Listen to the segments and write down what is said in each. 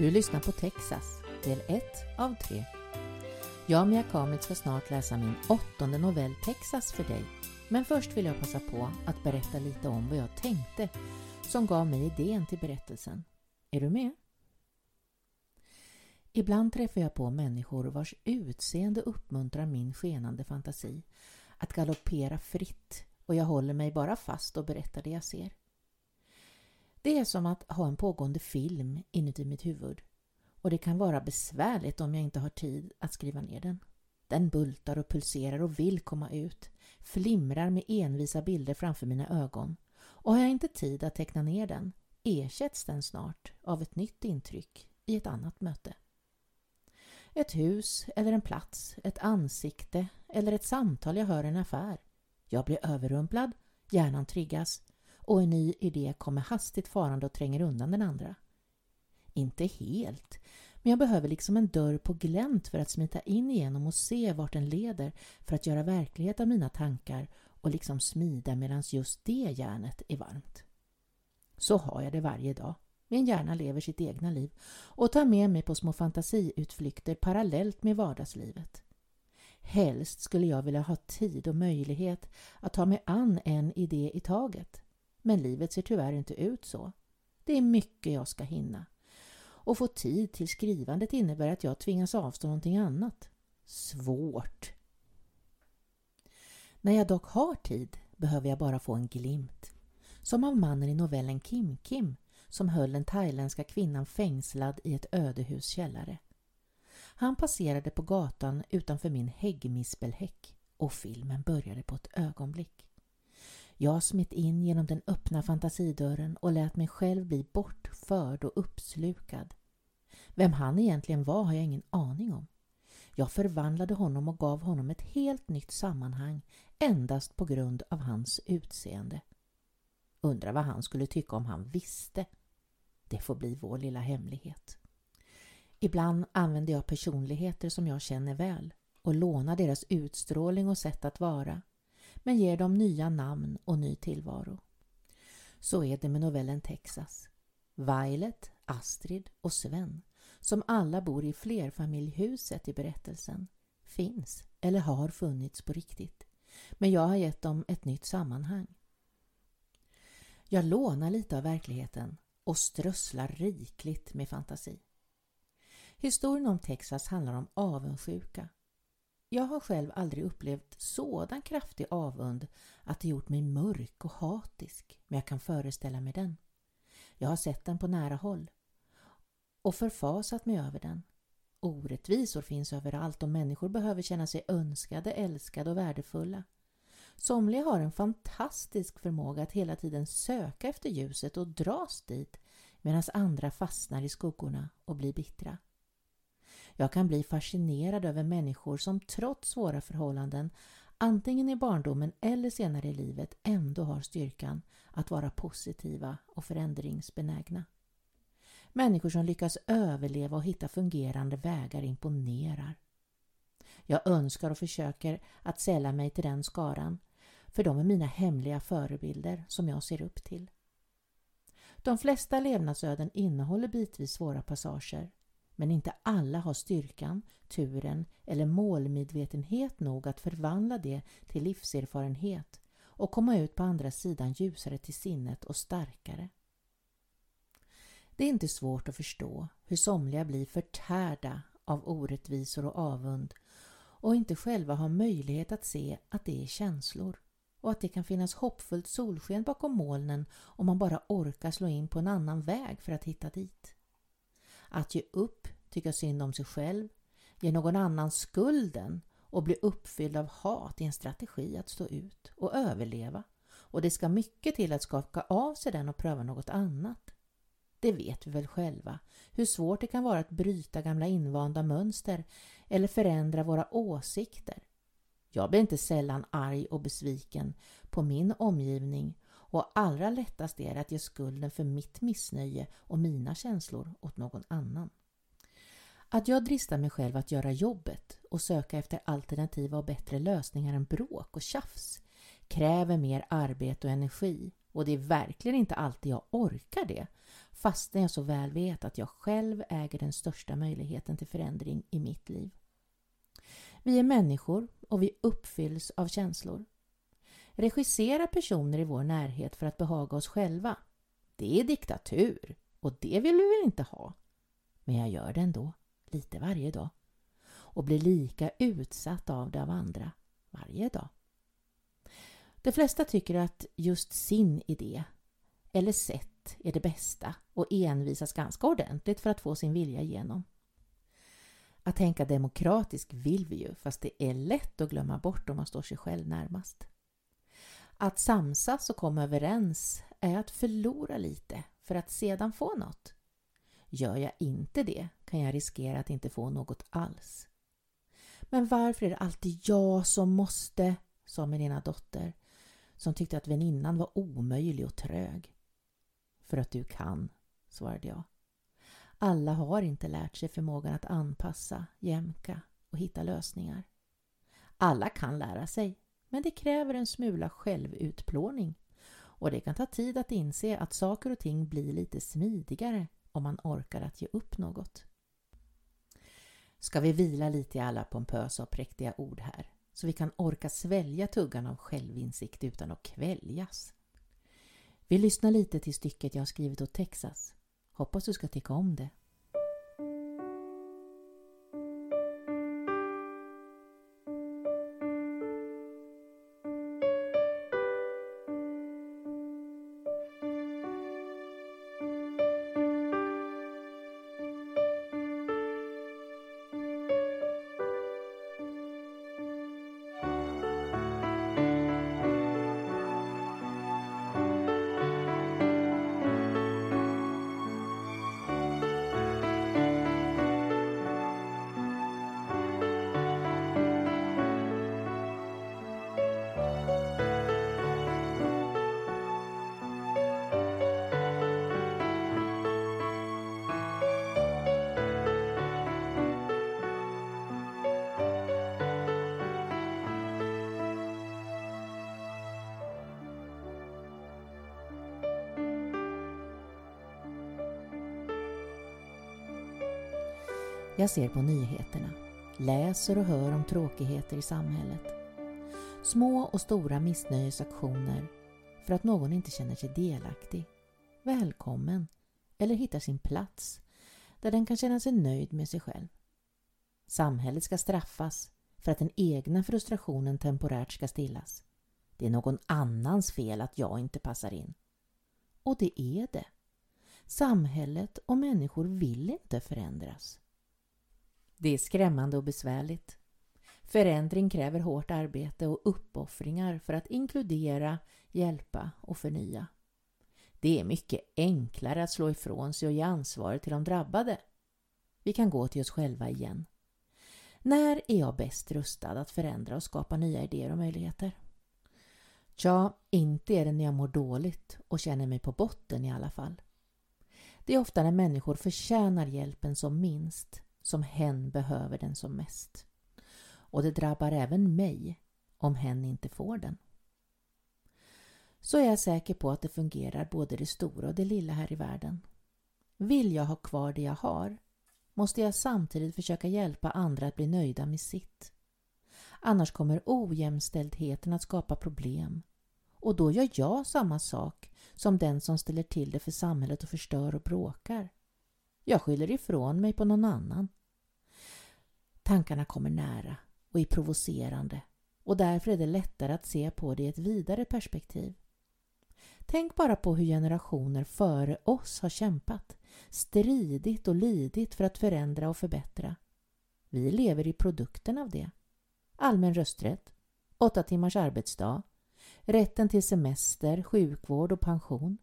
Du lyssnar på Texas, del 1 av 3. Jag, Mia Kamitz, ska snart läsa min åttonde novell Texas för dig. Men först vill jag passa på att berätta lite om vad jag tänkte som gav mig idén till berättelsen. Är du med? Ibland träffar jag på människor vars utseende uppmuntrar min skenande fantasi att galoppera fritt och jag håller mig bara fast och berättar det jag ser. Det är som att ha en pågående film inuti mitt huvud och det kan vara besvärligt om jag inte har tid att skriva ner den. Den bultar och pulserar och vill komma ut, flimrar med envisa bilder framför mina ögon och har jag inte tid att teckna ner den ersätts den snart av ett nytt intryck i ett annat möte. Ett hus eller en plats, ett ansikte eller ett samtal jag hör i en affär. Jag blir överrumplad, hjärnan triggas och en ny idé kommer hastigt farande och tränger undan den andra. Inte helt, men jag behöver liksom en dörr på glänt för att smita in igenom och se vart den leder för att göra verklighet av mina tankar och liksom smida medan just det järnet är varmt. Så har jag det varje dag. Min hjärna lever sitt egna liv och tar med mig på små fantasiutflykter parallellt med vardagslivet. Helst skulle jag vilja ha tid och möjlighet att ta mig an en idé i taget. Men livet ser tyvärr inte ut så. Det är mycket jag ska hinna. Och få tid till skrivandet innebär att jag tvingas avstå någonting annat. Svårt. När jag dock har tid behöver jag bara få en glimt. Som av mannen i novellen Kim Kim som höll den thailändska kvinnan fängslad i ett ödehus källare. Han passerade på gatan utanför min häggmispelhäck och filmen började på ett ögonblick. Jag smitt in genom den öppna fantasidörren och lät mig själv bli bortförd och uppslukad. Vem han egentligen var har jag ingen aning om. Jag förvandlade honom och gav honom ett helt nytt sammanhang endast på grund av hans utseende. Undrar vad han skulle tycka om han visste. Det får bli vår lilla hemlighet. Ibland använder jag personligheter som jag känner väl och lånar deras utstrålning och sätt att vara men ger dem nya namn och ny tillvaro. Så är det med novellen Texas. Violet, Astrid och Sven, som alla bor i flerfamiljhuset i berättelsen, finns eller har funnits på riktigt. Men jag har gett dem ett nytt sammanhang. Jag lånar lite av verkligheten och strösslar rikligt med fantasi. Historien om Texas handlar om avundsjuka jag har själv aldrig upplevt sådan kraftig avund att det gjort mig mörk och hatisk, men jag kan föreställa mig den. Jag har sett den på nära håll och förfasat mig över den. Orättvisor finns överallt och människor behöver känna sig önskade, älskade och värdefulla. Somliga har en fantastisk förmåga att hela tiden söka efter ljuset och dras dit medan andra fastnar i skuggorna och blir bittra. Jag kan bli fascinerad över människor som trots svåra förhållanden antingen i barndomen eller senare i livet ändå har styrkan att vara positiva och förändringsbenägna. Människor som lyckas överleva och hitta fungerande vägar imponerar. Jag önskar och försöker att sälla mig till den skaran för de är mina hemliga förebilder som jag ser upp till. De flesta levnadsöden innehåller bitvis svåra passager men inte alla har styrkan, turen eller målmedvetenhet nog att förvandla det till livserfarenhet och komma ut på andra sidan ljusare till sinnet och starkare. Det är inte svårt att förstå hur somliga blir förtärda av orättvisor och avund och inte själva har möjlighet att se att det är känslor och att det kan finnas hoppfullt solsken bakom molnen om man bara orkar slå in på en annan väg för att hitta dit. Att ge upp, tycka synd om sig själv, ge någon annan skulden och bli uppfylld av hat är en strategi att stå ut och överleva. Och det ska mycket till att skaka av sig den och pröva något annat. Det vet vi väl själva, hur svårt det kan vara att bryta gamla invanda mönster eller förändra våra åsikter. Jag blir inte sällan arg och besviken på min omgivning och allra lättast är det att ge skulden för mitt missnöje och mina känslor åt någon annan. Att jag dristar mig själv att göra jobbet och söka efter alternativa och bättre lösningar än bråk och tjafs kräver mer arbete och energi Och det är verkligen inte alltid jag orkar det, fastän jag så väl vet att jag själv äger den största möjligheten till förändring i mitt liv. Vi är människor och vi uppfylls av känslor. Regissera personer i vår närhet för att behaga oss själva. Det är diktatur och det vill vi väl inte ha. Men jag gör det ändå, lite varje dag. Och blir lika utsatt av det av andra varje dag. De flesta tycker att just sin idé eller sätt är det bästa och envisas ganska ordentligt för att få sin vilja igenom. Att tänka demokratiskt vill vi ju, fast det är lätt att glömma bort om man står sig själv närmast. Att samsas och komma överens är att förlora lite för att sedan få något. Gör jag inte det kan jag riskera att inte få något alls. Men varför är det alltid jag som måste? sa min ena dotter som tyckte att väninnan var omöjlig och trög. För att du kan, svarade jag. Alla har inte lärt sig förmågan att anpassa, jämka och hitta lösningar. Alla kan lära sig, men det kräver en smula självutplåning och det kan ta tid att inse att saker och ting blir lite smidigare om man orkar att ge upp något. Ska vi vila lite i alla pompösa och präktiga ord här så vi kan orka svälja tuggan av självinsikt utan att kväljas. Vi lyssnar lite till stycket jag har skrivit åt Texas. Hoppas du ska tycka om det. Jag ser på nyheterna, läser och hör om tråkigheter i samhället. Små och stora missnöjesaktioner för att någon inte känner sig delaktig, välkommen eller hittar sin plats där den kan känna sig nöjd med sig själv. Samhället ska straffas för att den egna frustrationen temporärt ska stillas. Det är någon annans fel att jag inte passar in. Och det är det. Samhället och människor vill inte förändras. Det är skrämmande och besvärligt. Förändring kräver hårt arbete och uppoffringar för att inkludera, hjälpa och förnya. Det är mycket enklare att slå ifrån sig och ge ansvaret till de drabbade. Vi kan gå till oss själva igen. När är jag bäst rustad att förändra och skapa nya idéer och möjligheter? Tja, inte är det när jag mår dåligt och känner mig på botten i alla fall. Det är ofta när människor förtjänar hjälpen som minst som hen behöver den som mest. Och det drabbar även mig om hen inte får den. Så är jag säker på att det fungerar både det stora och det lilla här i världen. Vill jag ha kvar det jag har måste jag samtidigt försöka hjälpa andra att bli nöjda med sitt. Annars kommer ojämställdheten att skapa problem och då gör jag samma sak som den som ställer till det för samhället och förstör och bråkar. Jag skyller ifrån mig på någon annan. Tankarna kommer nära och är provocerande och därför är det lättare att se på det i ett vidare perspektiv. Tänk bara på hur generationer före oss har kämpat, stridit och lidit för att förändra och förbättra. Vi lever i produkten av det. Allmän rösträtt, åtta timmars arbetsdag, rätten till semester, sjukvård och pension,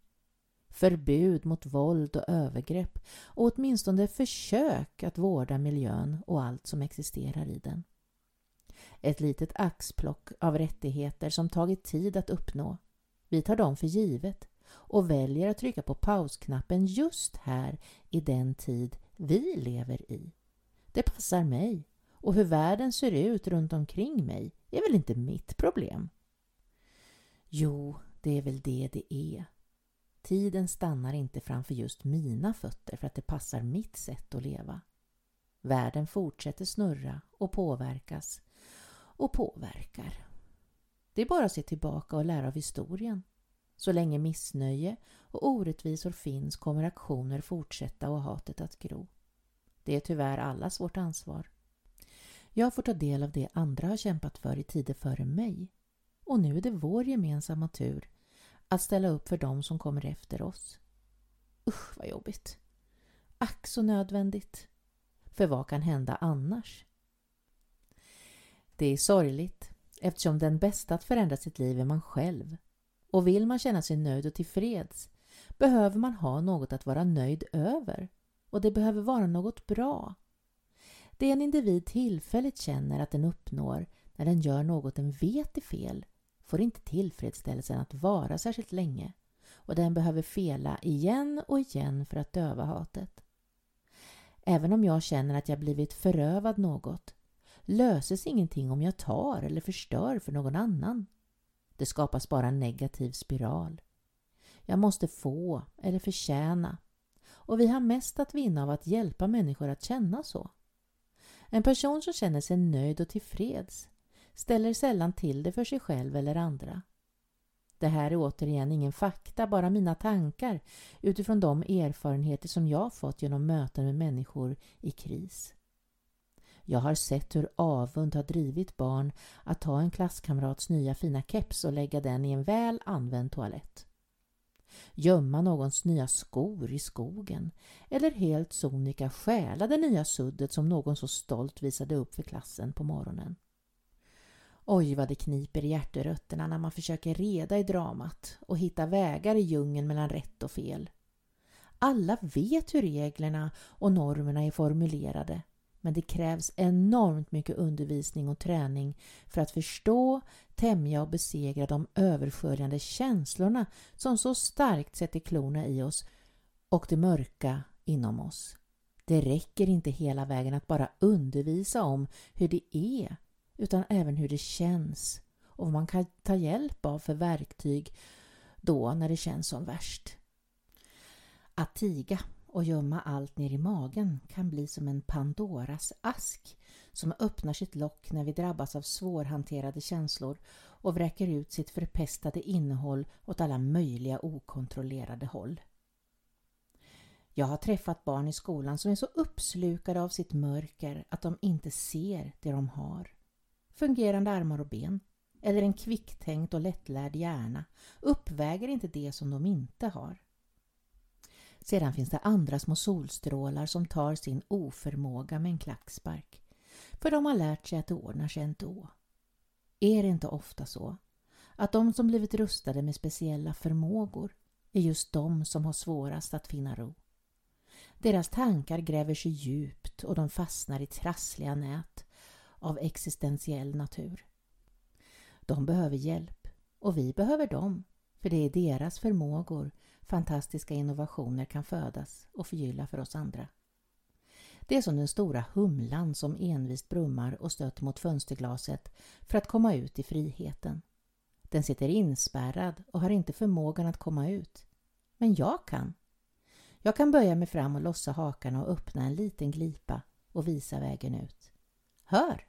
förbud mot våld och övergrepp och åtminstone försök att vårda miljön och allt som existerar i den. Ett litet axplock av rättigheter som tagit tid att uppnå. Vi tar dem för givet och väljer att trycka på pausknappen just här i den tid vi lever i. Det passar mig och hur världen ser ut runt omkring mig är väl inte mitt problem? Jo, det är väl det det är. Tiden stannar inte framför just mina fötter för att det passar mitt sätt att leva. Världen fortsätter snurra och påverkas och påverkar. Det är bara att se tillbaka och lära av historien. Så länge missnöje och orättvisor finns kommer aktioner fortsätta och hatet att gro. Det är tyvärr allas vårt ansvar. Jag får ta del av det andra har kämpat för i tider före mig. Och nu är det vår gemensamma tur att ställa upp för dem som kommer efter oss. Usch vad jobbigt. Ack så nödvändigt. För vad kan hända annars? Det är sorgligt eftersom den bästa att förändra sitt liv är man själv. Och vill man känna sig nöjd och tillfreds behöver man ha något att vara nöjd över. Och det behöver vara något bra. Det en individ tillfälligt känner att den uppnår när den gör något den vet är fel får inte tillfredsställelsen att vara särskilt länge och den behöver fela igen och igen för att döva hatet. Även om jag känner att jag blivit förövad något löses ingenting om jag tar eller förstör för någon annan. Det skapas bara en negativ spiral. Jag måste få eller förtjäna och vi har mest att vinna av att hjälpa människor att känna så. En person som känner sig nöjd och tillfreds ställer sällan till det för sig själv eller andra. Det här är återigen ingen fakta, bara mina tankar utifrån de erfarenheter som jag fått genom möten med människor i kris. Jag har sett hur avund har drivit barn att ta en klasskamrats nya fina keps och lägga den i en väl använd toalett. Gömma någons nya skor i skogen eller helt sonika stjäla det nya suddet som någon så stolt visade upp för klassen på morgonen. Oj vad det kniper i hjärterötterna när man försöker reda i dramat och hitta vägar i djungeln mellan rätt och fel. Alla vet hur reglerna och normerna är formulerade men det krävs enormt mycket undervisning och träning för att förstå, tämja och besegra de översköljande känslorna som så starkt sätter klorna i oss och det mörka inom oss. Det räcker inte hela vägen att bara undervisa om hur det är utan även hur det känns och vad man kan ta hjälp av för verktyg då när det känns som värst. Att tiga och gömma allt ner i magen kan bli som en Pandoras ask som öppnar sitt lock när vi drabbas av svårhanterade känslor och vräker ut sitt förpestade innehåll åt alla möjliga okontrollerade håll. Jag har träffat barn i skolan som är så uppslukade av sitt mörker att de inte ser det de har. Fungerande armar och ben eller en kvicktänkt och lättlärd hjärna uppväger inte det som de inte har. Sedan finns det andra små solstrålar som tar sin oförmåga med en klackspark. För de har lärt sig att det ordnar sig ändå. Är det inte ofta så att de som blivit rustade med speciella förmågor är just de som har svårast att finna ro? Deras tankar gräver sig djupt och de fastnar i trassliga nät av existentiell natur. De behöver hjälp och vi behöver dem för det är deras förmågor fantastiska innovationer kan födas och förgylla för oss andra. Det är som den stora humlan som envist brummar och stöter mot fönsterglaset för att komma ut i friheten. Den sitter inspärrad och har inte förmågan att komma ut. Men jag kan. Jag kan böja mig fram och lossa hakarna och öppna en liten glipa och visa vägen ut. Hör!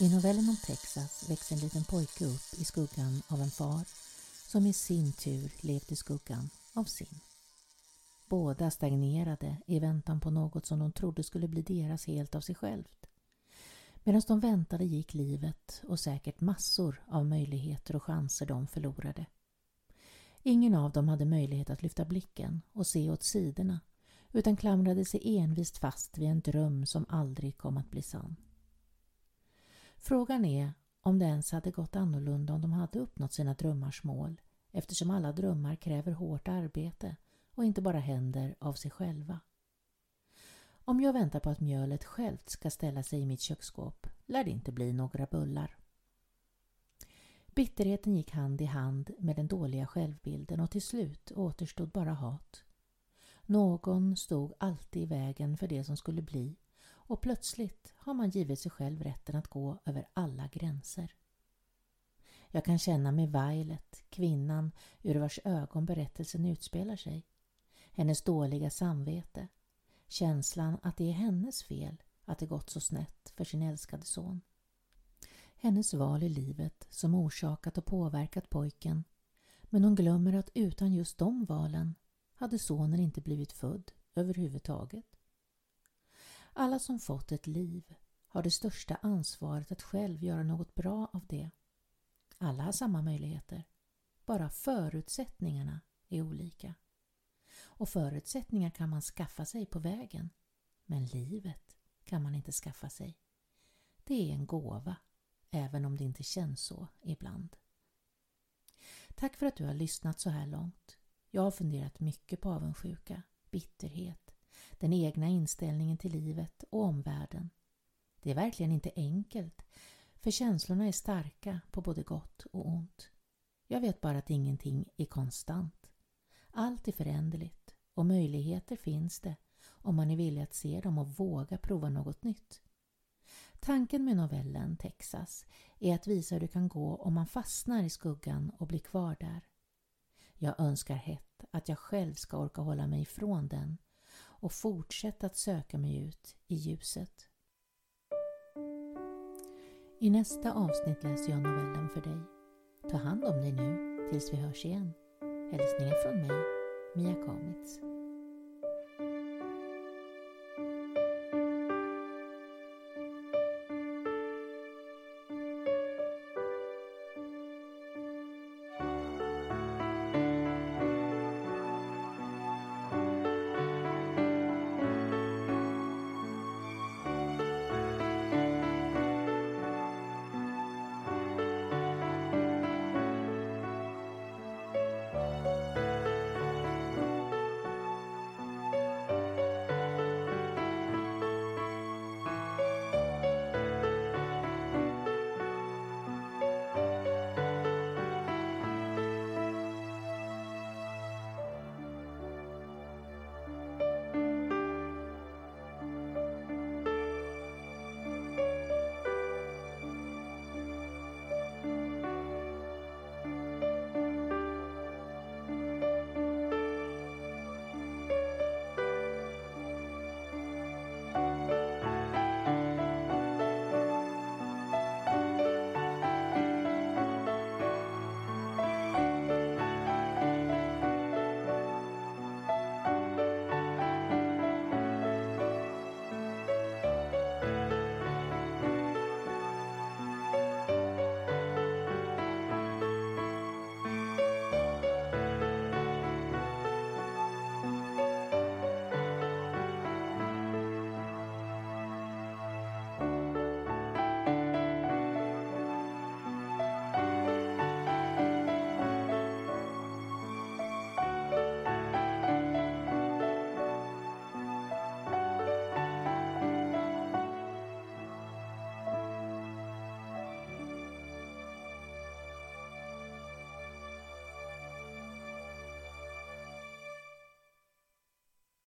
I novellen om Texas växer en liten pojke upp i skuggan av en far som i sin tur levt i skuggan av sin. Båda stagnerade i väntan på något som de trodde skulle bli deras helt av sig självt. Medan de väntade gick livet och säkert massor av möjligheter och chanser de förlorade. Ingen av dem hade möjlighet att lyfta blicken och se åt sidorna utan klamrade sig envist fast vid en dröm som aldrig kom att bli sann. Frågan är om det ens hade gått annorlunda om de hade uppnått sina drömmars mål eftersom alla drömmar kräver hårt arbete och inte bara händer av sig själva. Om jag väntar på att mjölet självt ska ställa sig i mitt köksskåp lär det inte bli några bullar. Bitterheten gick hand i hand med den dåliga självbilden och till slut återstod bara hat. Någon stod alltid i vägen för det som skulle bli och plötsligt har man givit sig själv rätten att gå över alla gränser. Jag kan känna med Violet, kvinnan ur vars ögon berättelsen utspelar sig. Hennes dåliga samvete. Känslan att det är hennes fel att det gått så snett för sin älskade son. Hennes val i livet som orsakat och påverkat pojken. Men hon glömmer att utan just de valen hade sonen inte blivit född överhuvudtaget. Alla som fått ett liv har det största ansvaret att själv göra något bra av det. Alla har samma möjligheter. Bara förutsättningarna är olika. Och förutsättningar kan man skaffa sig på vägen. Men livet kan man inte skaffa sig. Det är en gåva, även om det inte känns så ibland. Tack för att du har lyssnat så här långt. Jag har funderat mycket på avundsjuka, bitterhet, den egna inställningen till livet och omvärlden. Det är verkligen inte enkelt, för känslorna är starka på både gott och ont. Jag vet bara att ingenting är konstant. Allt är föränderligt och möjligheter finns det om man är villig att se dem och våga prova något nytt. Tanken med novellen Texas är att visa hur det kan gå om man fastnar i skuggan och blir kvar där. Jag önskar hett att jag själv ska orka hålla mig ifrån den och fortsätta att söka mig ut i ljuset. I nästa avsnitt läser jag novellen för dig. Ta hand om dig nu tills vi hörs igen. Hälsningar från mig, Mia Kamitz.